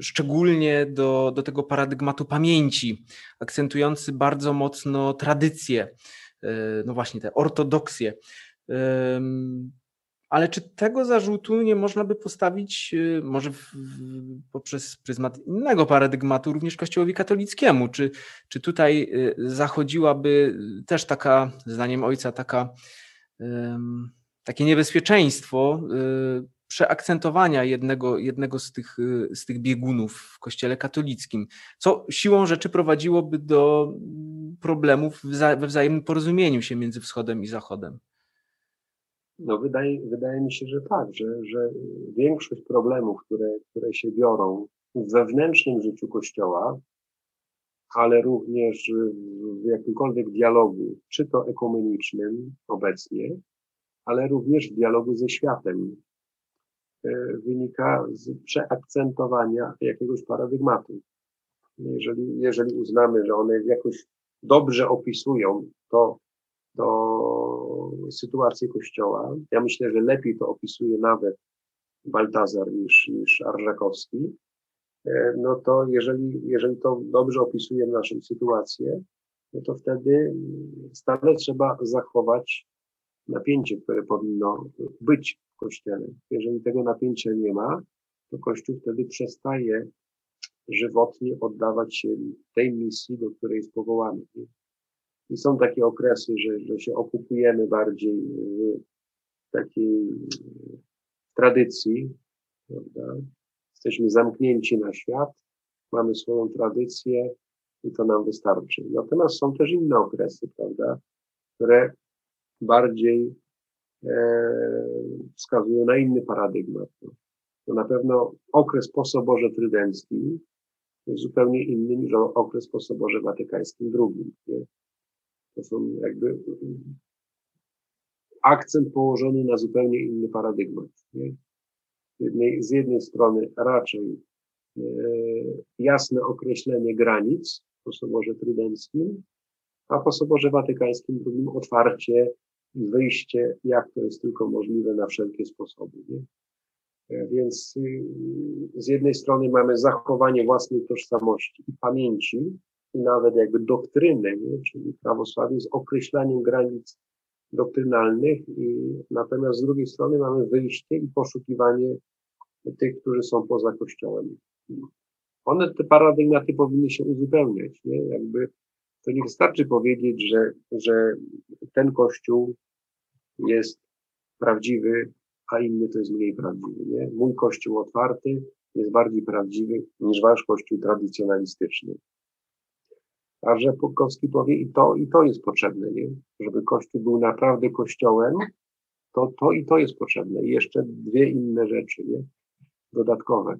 szczególnie do, do tego paradygmatu pamięci, akcentujący bardzo mocno tradycję, e, no właśnie te ortodoksje. ale czy tego zarzutu nie można by postawić y, może w, poprzez pryzmat innego paradygmatu również Kościołowi katolickiemu? Czy, czy tutaj y, zachodziłaby też taka, zdaniem ojca, taka, takie niebezpieczeństwo y, przeakcentowania jednego, jednego z, tych, z tych biegunów w Kościele katolickim, co siłą rzeczy prowadziłoby do problemów we wzajemnym porozumieniu się między Wschodem i Zachodem? No wydaje, wydaje mi się, że tak, że, że większość problemów, które, które się biorą w wewnętrznym życiu Kościoła, ale również w jakimkolwiek dialogu, czy to ekumenicznym obecnie, ale również w dialogu ze światem, wynika z przeakcentowania jakiegoś paradygmatu. Jeżeli, jeżeli uznamy, że one jakoś dobrze opisują to, to sytuację Kościoła. Ja myślę, że lepiej to opisuje nawet Baltazar niż, niż Arżakowski. E, no to jeżeli, jeżeli to dobrze opisuje naszą sytuację, no to wtedy stale trzeba zachować napięcie, które powinno być Kościele. Jeżeli tego napięcia nie ma, to Kościół wtedy przestaje żywotnie oddawać się tej misji, do której jest powołany. I są takie okresy, że, że się okupujemy bardziej w takiej tradycji, prawda? Jesteśmy zamknięci na świat, mamy swoją tradycję i to nam wystarczy. Natomiast są też inne okresy, prawda, które bardziej wskazują na inny paradygmat. To na pewno okres posoboże-trydencki jest zupełnie inny niż okres posoboże-watykańskim II. Nie? To są jakby akcent położony na zupełnie inny paradygmat. Nie? Z, jednej, z jednej strony raczej e, jasne określenie granic po Soborze Trydenckim, a po Soborze Watykańskim drugim otwarcie wyjście, jak to jest tylko możliwe, na wszelkie sposoby. Nie? E, więc y, z jednej strony mamy zachowanie własnej tożsamości i pamięci, i nawet jakby doktryny, nie? czyli prawosławie z określaniem granic doktrynalnych i natomiast z drugiej strony mamy wyjście i poszukiwanie tych, którzy są poza Kościołem. One, te paradygmaty powinny się uzupełniać, nie? Jakby to nie wystarczy powiedzieć, że, że ten Kościół jest prawdziwy, a inny to jest mniej prawdziwy, nie? Mój Kościół otwarty jest bardziej prawdziwy niż wasz Kościół tradycjonalistyczny. A że Pukowski powie i to, i to jest potrzebne, nie? Żeby Kościół był naprawdę Kościołem, to to i to jest potrzebne. I jeszcze dwie inne rzeczy, nie? Dodatkowe.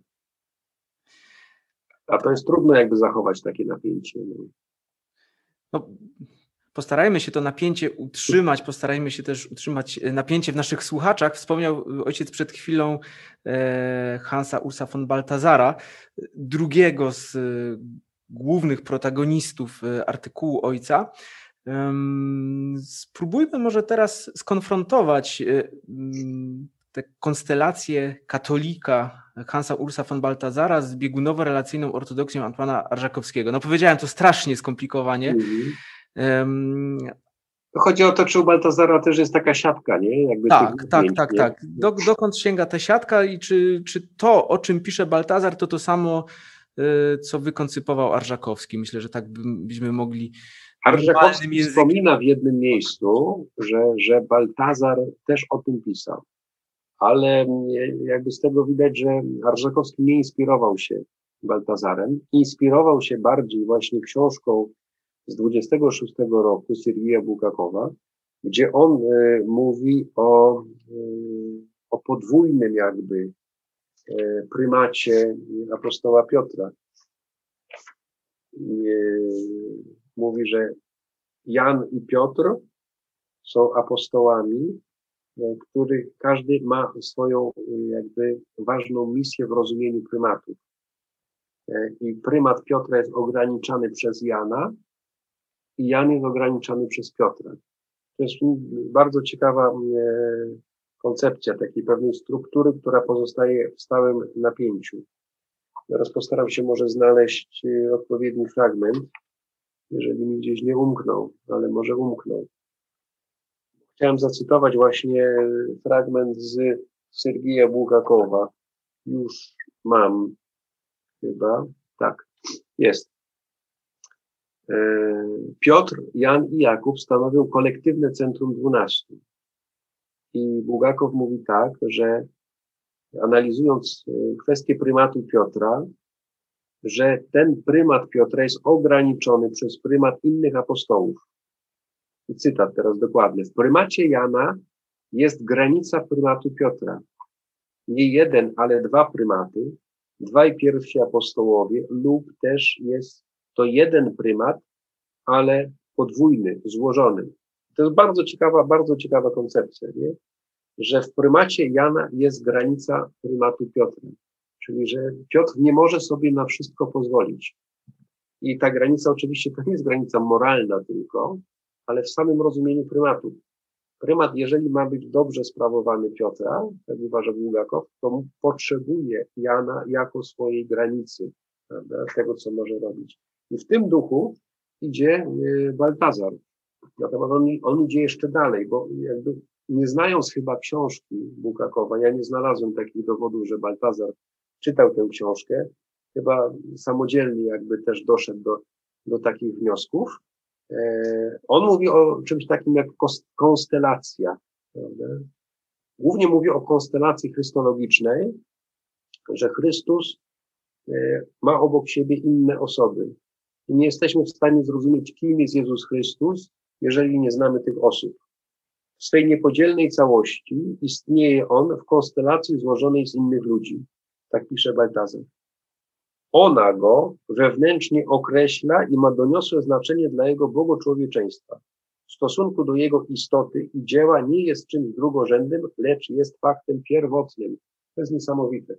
A to jest trudno jakby zachować takie napięcie. No. No postarajmy się to napięcie utrzymać, postarajmy się też utrzymać napięcie w naszych słuchaczach. Wspomniał ojciec przed chwilą e, Hansa Ursa von Baltazara, drugiego z głównych protagonistów e, artykułu ojca. Spróbujmy może teraz skonfrontować e, tę konstelację katolika Hansa Ursa von Baltazara z biegunowo-relacyjną ortodoksją Antoana Arżakowskiego. No powiedziałem to strasznie skomplikowanie. Mm. Chodzi o to, czy u Baltazara też jest taka siatka, nie? Jakby tak, tak, tak, nie? tak. Do, dokąd sięga ta siatka i czy, czy to, o czym pisze Baltazar, to to samo Y, co wykoncypował Arżakowski. Myślę, że tak byśmy mogli. Arżakowski wspomina w jednym miejscu, że, że Baltazar też o tym pisał. Ale jakby z tego widać, że Arżakowski nie inspirował się Baltazarem. Inspirował się bardziej właśnie książką z 26 roku Siergija Bukakowa, gdzie on y, mówi o, y, o podwójnym jakby E, prymacie apostoła Piotra. Mówi, że Jan i Piotr są apostołami, których każdy ma swoją jakby ważną misję w rozumieniu prymatów. E, I prymat Piotra jest ograniczany przez Jana i Jan jest ograniczany przez Piotra. To jest bardzo ciekawa koncepcja takiej pewnej struktury, która pozostaje w stałym napięciu. Teraz postaram się może znaleźć e, odpowiedni fragment, jeżeli mi gdzieś nie umknął, ale może umknął. Chciałem zacytować właśnie fragment z Sergija Bułgakowa. Już mam chyba. Tak, jest. E, Piotr, Jan i Jakub stanowią kolektywne centrum dwunastu. I Bułgakow mówi tak, że analizując e, kwestię prymatu Piotra, że ten prymat Piotra jest ograniczony przez prymat innych apostołów. I cytat teraz dokładny. W prymacie Jana jest granica prymatu Piotra. Nie jeden, ale dwa prymaty, dwaj pierwsi apostołowie, lub też jest to jeden prymat, ale podwójny, złożony. To jest bardzo ciekawa, bardzo ciekawa koncepcja, nie? że w prymacie Jana jest granica prymatu Piotra. Czyli, że Piotr nie może sobie na wszystko pozwolić. I ta granica oczywiście to nie jest granica moralna tylko, ale w samym rozumieniu prymatu. Prymat, jeżeli ma być dobrze sprawowany Piotra, jak uważa Bułgakow, to potrzebuje Jana jako swojej granicy, prawda, tego, co może robić. I w tym duchu idzie y, Baltazar. Natomiast on, on idzie jeszcze dalej, bo jakby nie znając chyba książki Bułgakowa, ja nie znalazłem takich dowodów, że Baltazar czytał tę książkę, chyba samodzielnie jakby też doszedł do, do takich wniosków. E, on mówi o czymś takim jak konstelacja. Prawda? Głównie mówi o konstelacji chrystologicznej, że Chrystus e, ma obok siebie inne osoby. I nie jesteśmy w stanie zrozumieć, kim jest Jezus Chrystus, jeżeli nie znamy tych osób. W swej niepodzielnej całości istnieje on w konstelacji złożonej z innych ludzi. Tak pisze Baltazar. Ona go wewnętrznie określa i ma doniosłe znaczenie dla jego błogoczłowieczeństwa. W stosunku do jego istoty i dzieła nie jest czymś drugorzędnym, lecz jest faktem pierwotnym. To jest niesamowite.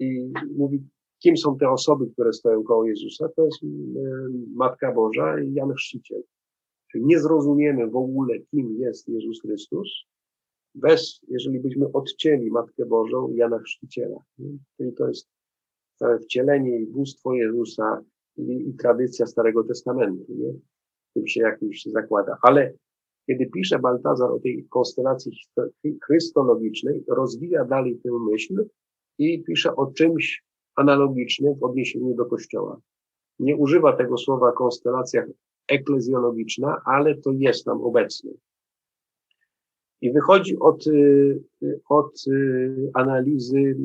I mówi, kim są te osoby, które stoją koło Jezusa? To jest Matka Boża i Jan Chrzciciel. Czyli nie zrozumiemy w ogóle, kim jest Jezus Chrystus, bez, jeżeli byśmy odcięli Matkę Bożą i Jana Chrzciciela. Czyli to jest wcielenie i bóstwo Jezusa i, i tradycja Starego Testamentu, nie? Tym się jakoś zakłada. Ale kiedy pisze Baltazar o tej konstelacji chrystologicznej, rozwija dalej tę myśl i pisze o czymś analogicznym w odniesieniu do Kościoła. Nie używa tego słowa konstelacja eklezjologiczna, ale to jest tam obecne. I wychodzi od, y, od y, analizy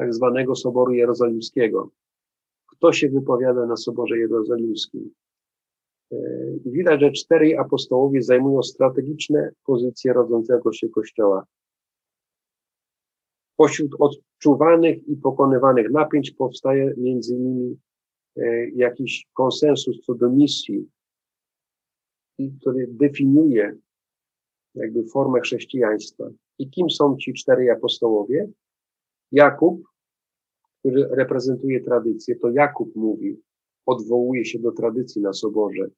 tak zwanego Soboru Jerozolimskiego. Kto się wypowiada na Soborze Jerozolimskim? Y, I widać, że czterej apostołowie zajmują strategiczne pozycje rodzącego się Kościoła. Pośród odczuwanych i pokonywanych napięć powstaje między nimi jakiś konsensus co do misji, który definiuje jakby formę chrześcijaństwa. I kim są ci cztery apostołowie? Jakub, który reprezentuje tradycję, to Jakub mówi, odwołuje się do tradycji na Soborze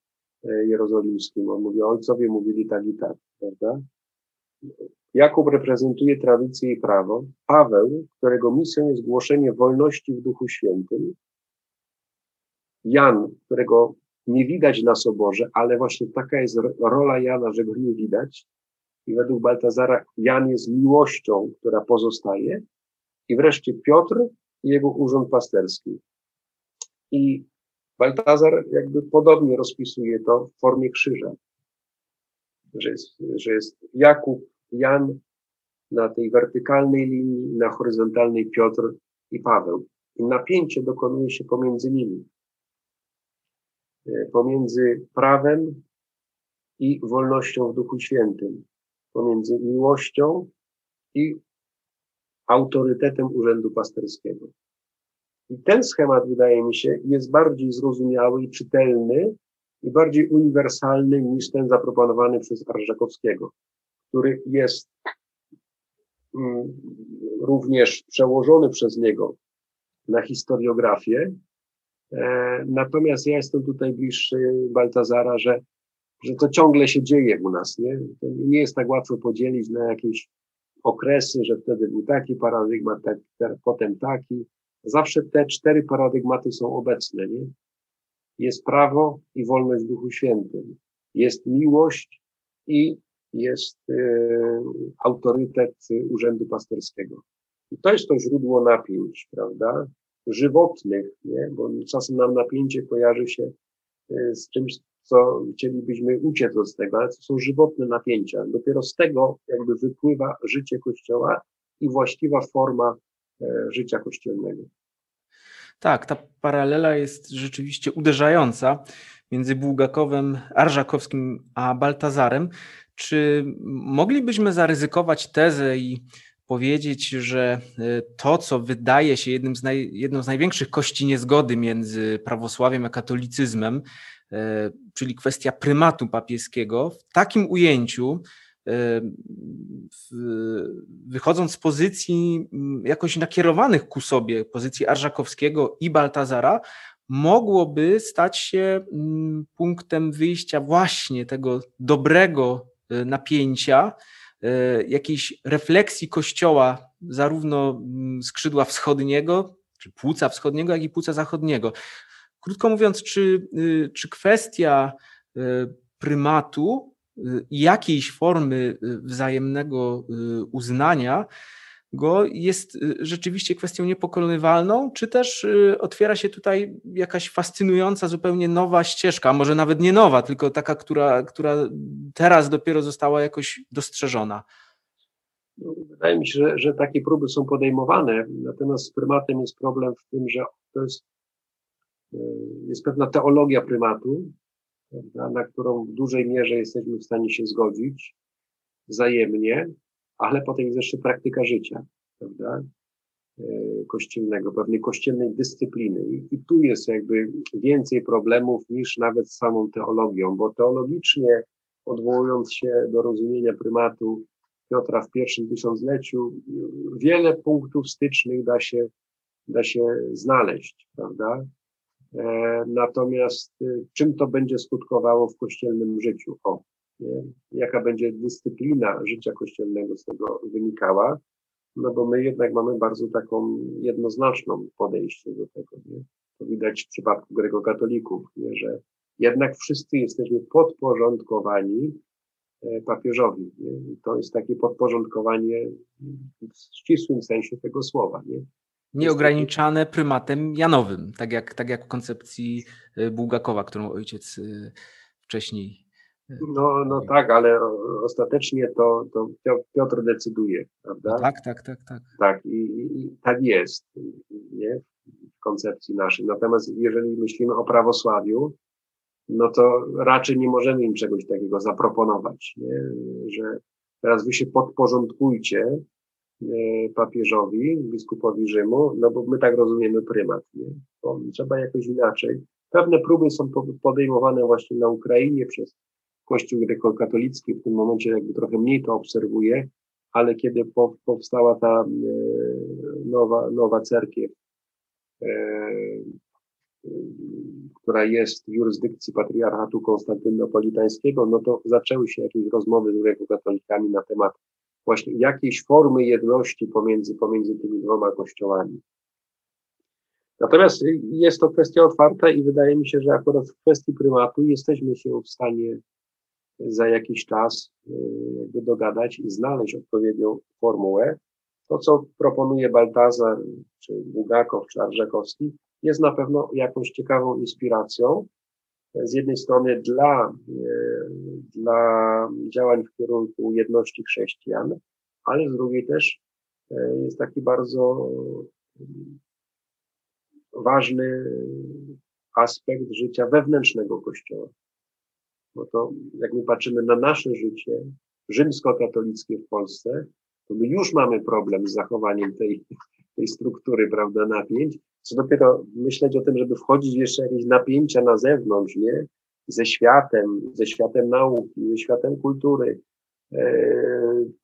e, Jerozolimskim. On mówi, ojcowie mówili tak i tak, prawda? Jakub reprezentuje tradycję i prawo. Paweł, którego misją jest głoszenie wolności w Duchu Świętym. Jan, którego nie widać na Soborze, ale właśnie taka jest rola Jana, że go nie widać. I według Baltazara Jan jest miłością, która pozostaje. I wreszcie Piotr i jego urząd pasterski. I Baltazar jakby podobnie rozpisuje to w formie krzyża. Że jest, że jest Jakub, Jan na tej wertykalnej linii, na horyzontalnej Piotr i Paweł. I napięcie dokonuje się pomiędzy nimi. E, pomiędzy prawem i wolnością w Duchu Świętym pomiędzy miłością i autorytetem urzędu pasterskiego. I ten schemat, wydaje mi się, jest bardziej zrozumiały i czytelny i bardziej uniwersalny niż ten zaproponowany przez Arżakowskiego, który jest mm, również przełożony przez niego na historiografię. E, natomiast ja jestem tutaj bliższy Baltazara, że że to ciągle się dzieje u nas, nie? To nie jest tak łatwo podzielić na jakieś okresy, że wtedy był taki paradygmat, tak, potem taki. Zawsze te cztery paradygmaty są obecne, nie? Jest prawo i wolność w Duchu Świętym. Jest miłość i jest autorytet Urzędu Pasterskiego. I to jest to źródło napięć, prawda? Żywotnych, nie? Bo czasem nam napięcie kojarzy się z czymś, co chcielibyśmy uciec od tego, ale to są żywotne napięcia. Dopiero z tego jakby wypływa życie Kościoła i właściwa forma e, życia kościelnego. Tak, ta paralela jest rzeczywiście uderzająca między Bułgakowem, Arżakowskim a Baltazarem. Czy moglibyśmy zaryzykować tezę i powiedzieć, że e, to, co wydaje się jednym z naj, jedną z największych kości niezgody między prawosławiem a katolicyzmem, czyli kwestia prymatu papieskiego, w takim ujęciu, e, wychodząc z pozycji mm, jakoś nakierowanych ku sobie, pozycji Arżakowskiego i Baltazara, mogłoby stać się mm, punktem wyjścia właśnie tego dobrego e, napięcia, jakiejś refleksji Kościoła, zarówno mm, skrzydła wschodniego, czy płuca wschodniego, jak i płuca zachodniego. Krótko mówiąc, czy, y, czy kwestia y, prymatu y, jakiejś formy wzajemnego uznania go jest rzeczywiście kwestią niepokonywalną, czy też otwiera się tutaj jakaś fascynująca, zupełnie nowa ścieżka, może nawet nie nowa, tylko taka, która, która teraz dopiero została jakoś dostrzeżona? No, wydaje mi się, że, że takie próby są podejmowane, natomiast z prymatem jest problem w tym, że to jest jest pewna teologia prymatu, prawda, na którą w dużej mierze jesteśmy w stanie się zgodzić wzajemnie, ale potem jest jeszcze praktyka życia, prawda, e, kościelnego, pewnej kościelnej dyscypliny. I, tu jest jakby więcej problemów niż nawet z samą teologią, bo teologicznie, odwołując się do rozumienia prymatu Piotra w pierwszym tysiącleciu, wiele punktów stycznych da się, da się znaleźć, prawda? E, natomiast y, czym to będzie skutkowało w kościelnym życiu? O, nie? jaka będzie dyscyplina życia kościelnego z tego wynikała? No bo my jednak mamy bardzo taką jednoznaczną podejście do tego. Nie? To widać w przypadku grekokatolików, nie? że jednak wszyscy jesteśmy podporządkowani e, papieżowi. Nie? I to jest takie podporządkowanie w ścisłym sensie tego słowa. Nie? Nieograniczane prymatem janowym, tak jak, tak jak w koncepcji y, Bułgakowa, którą ojciec y, wcześniej. Y, no, no tak, ale ostatecznie to, to Piotr decyduje, prawda? No tak, tak, tak, tak. Tak, i, i tak jest nie? w koncepcji naszej. Natomiast jeżeli myślimy o prawosławiu, no to raczej nie możemy im czegoś takiego zaproponować, nie? że teraz wy się podporządkujcie E, papieżowi, biskupowi Rzymu, no bo my tak rozumiemy prymat, nie? Bo trzeba jakoś inaczej. Pewne próby są podejmowane właśnie na Ukrainie przez Kościół grekokatolicki, w tym momencie jakby trochę mniej to obserwuje, ale kiedy powstała ta e, nowa, nowa cerkiew, e, która jest w jurysdykcji patriarchatu konstantynopolitańskiego, no to zaczęły się jakieś rozmowy z grekokatolikami na temat właśnie jakiejś formy jedności pomiędzy, pomiędzy tymi dwoma kościołami. Natomiast jest to kwestia otwarta i wydaje mi się, że akurat w kwestii prymatu jesteśmy się w stanie za jakiś czas y, jakby dogadać i znaleźć odpowiednią formułę. To, co proponuje Baltazar, czy Bugakow, czy Arżakowski, jest na pewno jakąś ciekawą inspiracją, z jednej strony dla, e, dla działań w kierunku jedności chrześcijan, ale z drugiej też e, jest taki bardzo mm, ważny aspekt życia wewnętrznego Kościoła. Bo to, jak my patrzymy na nasze życie rzymskokatolickie w Polsce, to my już mamy problem z zachowaniem tej, tej struktury, prawda, napięć, co dopiero myśleć o tym, żeby wchodzić jeszcze jakieś napięcia na zewnątrz, nie? Ze światem, ze światem nauki, ze światem kultury, e,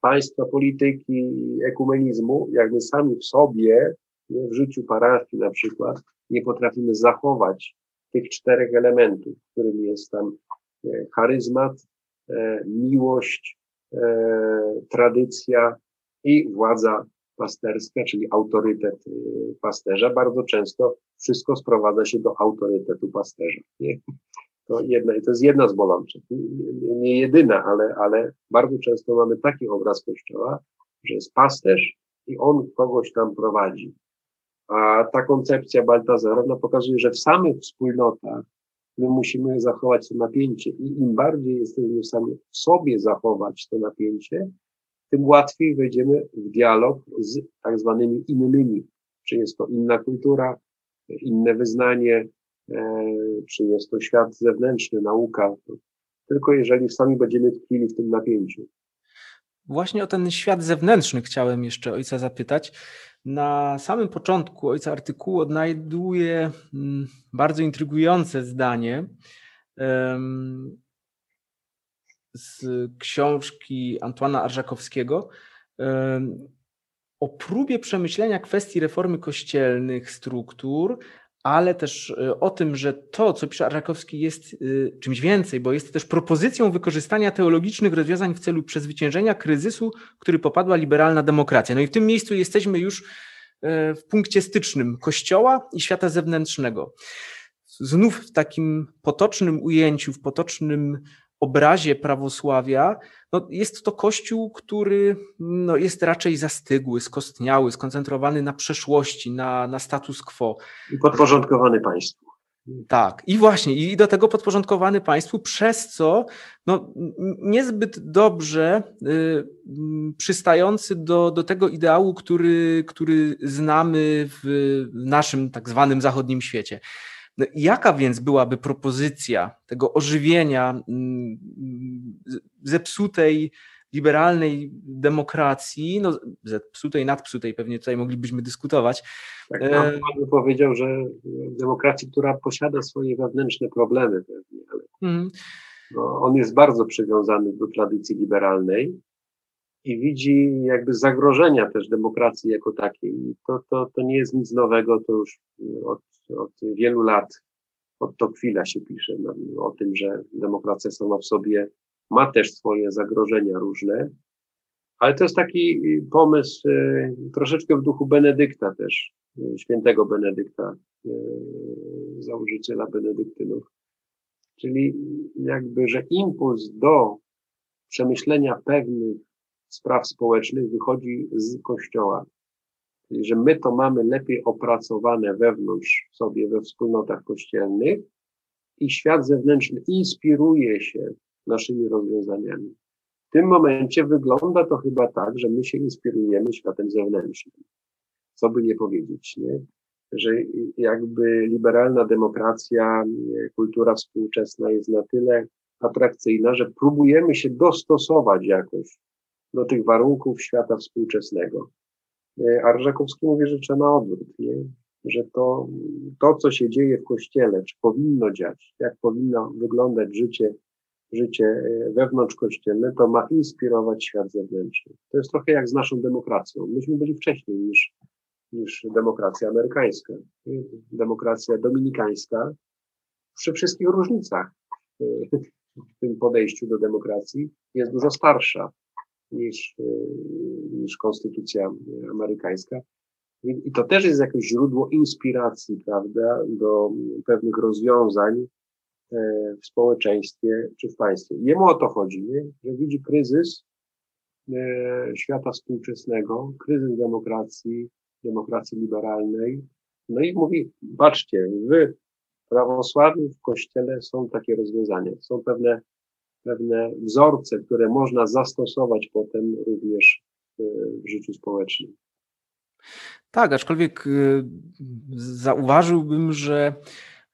państwa, polityki, ekumenizmu, jak my sami w sobie, w życiu parafii na przykład, nie potrafimy zachować tych czterech elementów, którym jest tam e, charyzmat, e, miłość, tradycja i władza pasterska, czyli autorytet pasterza, bardzo często wszystko sprowadza się do autorytetu pasterza. Nie? To, jedna, to jest jedna z bolączek. Nie, jedyna, ale, ale bardzo często mamy taki obraz Kościoła, że jest pasterz i on kogoś tam prowadzi. A ta koncepcja Baltazara no, pokazuje, że w samych wspólnotach my musimy zachować to napięcie i im bardziej jesteśmy w w sobie zachować to napięcie, tym łatwiej wejdziemy w dialog z tak zwanymi innymi. Czy jest to inna kultura, inne wyznanie, czy jest to świat zewnętrzny, nauka. Tylko jeżeli sami będziemy tkwili w tym napięciu. Właśnie o ten świat zewnętrzny chciałem jeszcze ojca zapytać. Na samym początku ojca artykułu odnajduję mm, bardzo intrygujące zdanie z książki Antoana Arżakowskiego o próbie przemyślenia kwestii reformy kościelnych struktur, ale też e, o tym, że to, co pisze Arżakowski, jest e, czymś więcej, bo jest też propozycją wykorzystania teologicznych rozwiązań w celu przezwyciężenia kryzysu, który popadła liberalna demokracja. No i w tym miejscu jesteśmy już e, w punkcie stycznym Kościoła i świata zewnętrznego. Znów w takim potocznym ujęciu, w potocznym obrazie prawosławia, no jest to kościół, który no jest raczej zastygły, skostniały, skoncentrowany na przeszłości, na, na status quo. I podporządkowany państwu. Tak, i właśnie, i do tego podporządkowany państwu, przez co no, niezbyt dobrze y, przystający do, do tego ideału, który, który znamy w naszym tak zwanym zachodnim świecie. No, jaka więc byłaby propozycja tego ożywienia mm, zepsutej liberalnej demokracji, no zepsutej, nadpsutej, pewnie tutaj moglibyśmy dyskutować. Tak, e, pan by powiedział, że demokracji, która posiada swoje wewnętrzne problemy pewnie, ale mm. no, on jest bardzo przywiązany do tradycji liberalnej i widzi jakby zagrożenia też demokracji jako takiej. To, to, to nie jest nic nowego, to już od od wielu lat, od to chwila się pisze no, o tym, że demokracja sama w sobie ma też swoje zagrożenia różne, ale to jest taki pomysł e, troszeczkę w duchu Benedykta też, e, świętego Benedykta, e, założyciela Benedyktynów. Czyli jakby, że impuls do przemyślenia pewnych spraw społecznych wychodzi z Kościoła że my to mamy lepiej opracowane wewnątrz sobie, we wspólnotach kościelnych i świat zewnętrzny inspiruje się naszymi rozwiązaniami. W tym momencie wygląda to chyba tak, że my się inspirujemy światem zewnętrznym. Co by nie powiedzieć, nie? Że jakby liberalna demokracja, kultura współczesna jest na tyle atrakcyjna, że próbujemy się dostosować jakoś do tych warunków świata współczesnego. E, a mówi, że trzeba na odwrót, nie? że to, to, co się dzieje w Kościele, czy powinno dziać, jak powinno wyglądać życie, życie e, wewnątrz kościelne, to ma inspirować świat zewnętrzny. To jest trochę jak z naszą demokracją. Myśmy byli wcześniej niż, niż demokracja amerykańska. Demokracja dominikańska przy wszystkich różnicach w tym podejściu do demokracji jest dużo starsza niż, e, niż konstytucja amerykańska. I, I, to też jest jakieś źródło inspiracji, prawda, do pewnych rozwiązań e, w społeczeństwie czy w państwie. Jemu o to chodzi, nie? że widzi kryzys e, świata współczesnego, kryzys demokracji, demokracji liberalnej. No i mówi, patrzcie, wy, prawosławni w kościele są takie rozwiązania, są pewne pewne wzorce, które można zastosować potem również e, w życiu społecznym. Tak, aczkolwiek e, zauważyłbym, że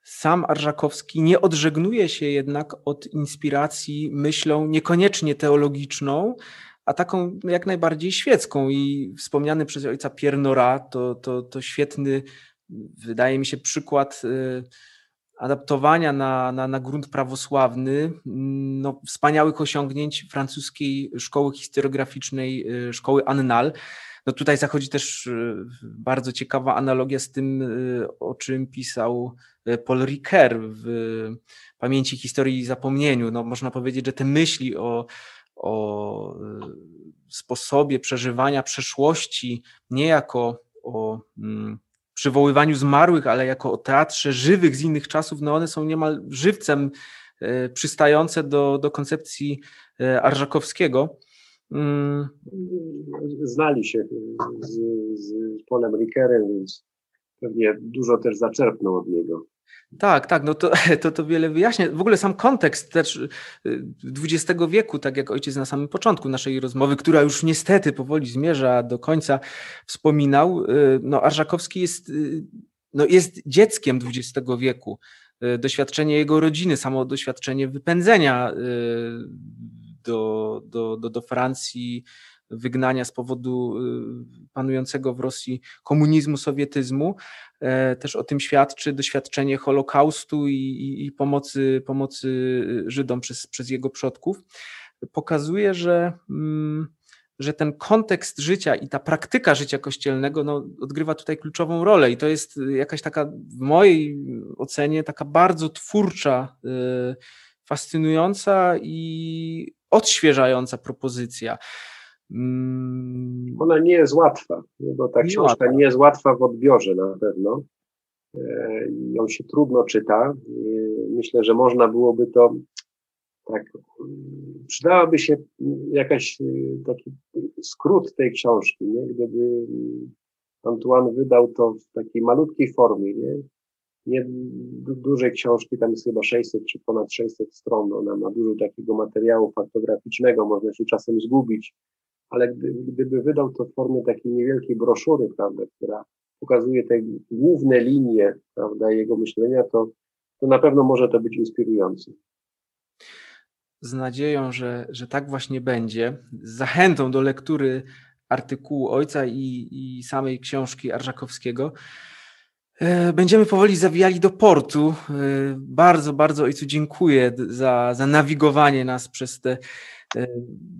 sam Arżakowski nie odżegnuje się jednak od inspiracji myślą niekoniecznie teologiczną, a taką jak najbardziej świecką. I wspomniany przez ojca Piernora to, to, to świetny, wydaje mi się, przykład e, adaptowania na, na, na grunt prawosławny no, wspaniałych osiągnięć francuskiej szkoły historiograficznej, y, szkoły Annal. No tutaj zachodzi też y, bardzo ciekawa analogia z tym, y, o czym pisał Paul Ricoeur w Pamięci, Historii i Zapomnieniu. No, można powiedzieć, że te myśli o, o sposobie przeżywania przeszłości nie jako o mm, przywoływaniu zmarłych, ale jako o teatrze żywych z innych czasów, no one są niemal żywcem przystające do, do koncepcji Arżakowskiego. Mm. Znali się z, z Polem Rickerem, więc pewnie dużo też zaczerpnął od niego. Tak, tak, no to, to, to wiele wyjaśnia. W ogóle sam kontekst też XX y, wieku, tak jak ojciec na samym początku naszej rozmowy, która już niestety powoli zmierza do końca, wspominał, y, no Arżakowski jest, y, no jest dzieckiem XX wieku. Doświadczenie jego rodziny, samo doświadczenie wypędzenia do, do, do, do Francji, wygnania z powodu y, panującego w Rosji komunizmu, sowietyzmu. E, też o tym świadczy doświadczenie Holokaustu i, i, i pomocy, pomocy Żydom przez, przez jego przodków. Pokazuje, że, mm, że ten kontekst życia i ta praktyka życia kościelnego no, odgrywa tutaj kluczową rolę. I to jest jakaś taka, w mojej ocenie, taka bardzo twórcza, y, fascynująca i odświeżająca propozycja. Mm. Ona nie jest łatwa, bo ta nie książka łatwa. nie jest łatwa w odbiorze na pewno. E, ją się trudno czyta. E, myślę, że można byłoby to tak, mm, przydałaby się jakaś e, taki skrót tej książki, nie? gdyby Antoine wydał to w takiej malutkiej formie, nie? nie dużej książki, tam jest chyba 600 czy ponad 600 stron, ona ma dużo takiego materiału faktograficznego, można się czasem zgubić, ale gdyby wydał to w formie takiej niewielkiej broszury, prawda, która pokazuje te główne linie, prawda, jego myślenia, to, to na pewno może to być inspirujące. Z nadzieją, że, że tak właśnie będzie, z zachętą do lektury artykułu ojca i, i samej książki Arżakowskiego, e, Będziemy powoli zawijali do portu. E, bardzo, bardzo Ojcu dziękuję za, za nawigowanie nas przez te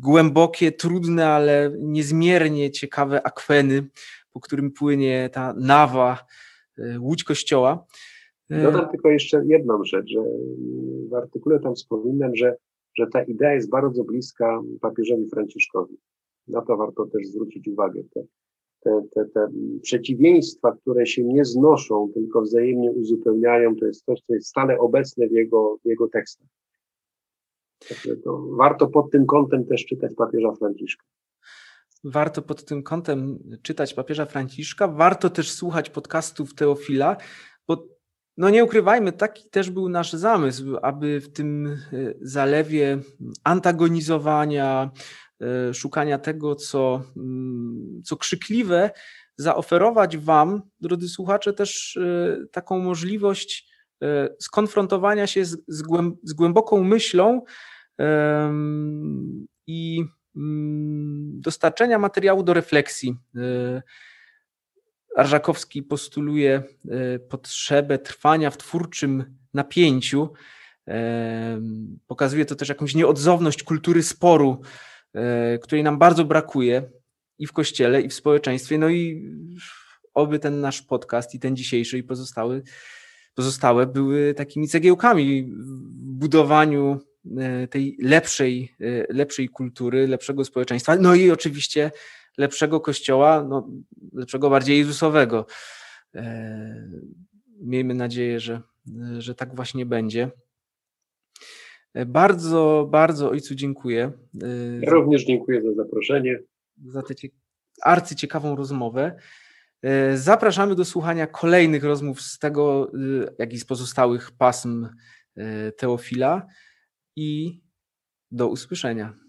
głębokie, trudne, ale niezmiernie ciekawe akweny, po którym płynie ta nawa, e, łódź kościoła. E, Dodam tylko jeszcze jedną rzecz, że w artykule tam wspominam, że, że ta idea jest bardzo bliska papieżowi Franciszkowi. Na to warto też zwrócić uwagę. Te, te, te, te przeciwieństwa, które się nie znoszą, tylko wzajemnie uzupełniają, to jest coś, co jest stale obecne w jego, w jego tekstach. To warto pod tym kątem też czytać papieża Franciszka. Warto pod tym kątem czytać papieża Franciszka, warto też słuchać podcastów Teofila, bo no nie ukrywajmy, taki też był nasz zamysł, aby w tym e, zalewie antagonizowania, e, szukania tego, co, mm, co krzykliwe, zaoferować Wam, drodzy słuchacze, też e, taką możliwość skonfrontowania się z, z głęboką myślą, i mm, dostarczenia materiału do refleksji. E, Arżakowski postuluje e, potrzebę trwania w twórczym napięciu. Pokazuje to też jakąś nieodzowność kultury sporu, e, której nam bardzo brakuje i w kościele, i w społeczeństwie. No i oby ten nasz podcast i ten dzisiejszy i pozostały, pozostałe były takimi cegiełkami w budowaniu tej lepszej, e, lepszej kultury, lepszego społeczeństwa, no i oczywiście lepszego kościoła, no, lepszego bardziej Jezusowego. E, miejmy nadzieję, że, że tak właśnie będzie. Bardzo, bardzo Ojcu dziękuję. Ja również dziękuję za zaproszenie. Za tę arcyciekawą rozmowę. Zapraszamy do słuchania kolejnych rozmów z tego, jak i z pozostałych pasm Teofila i do usłyszenia.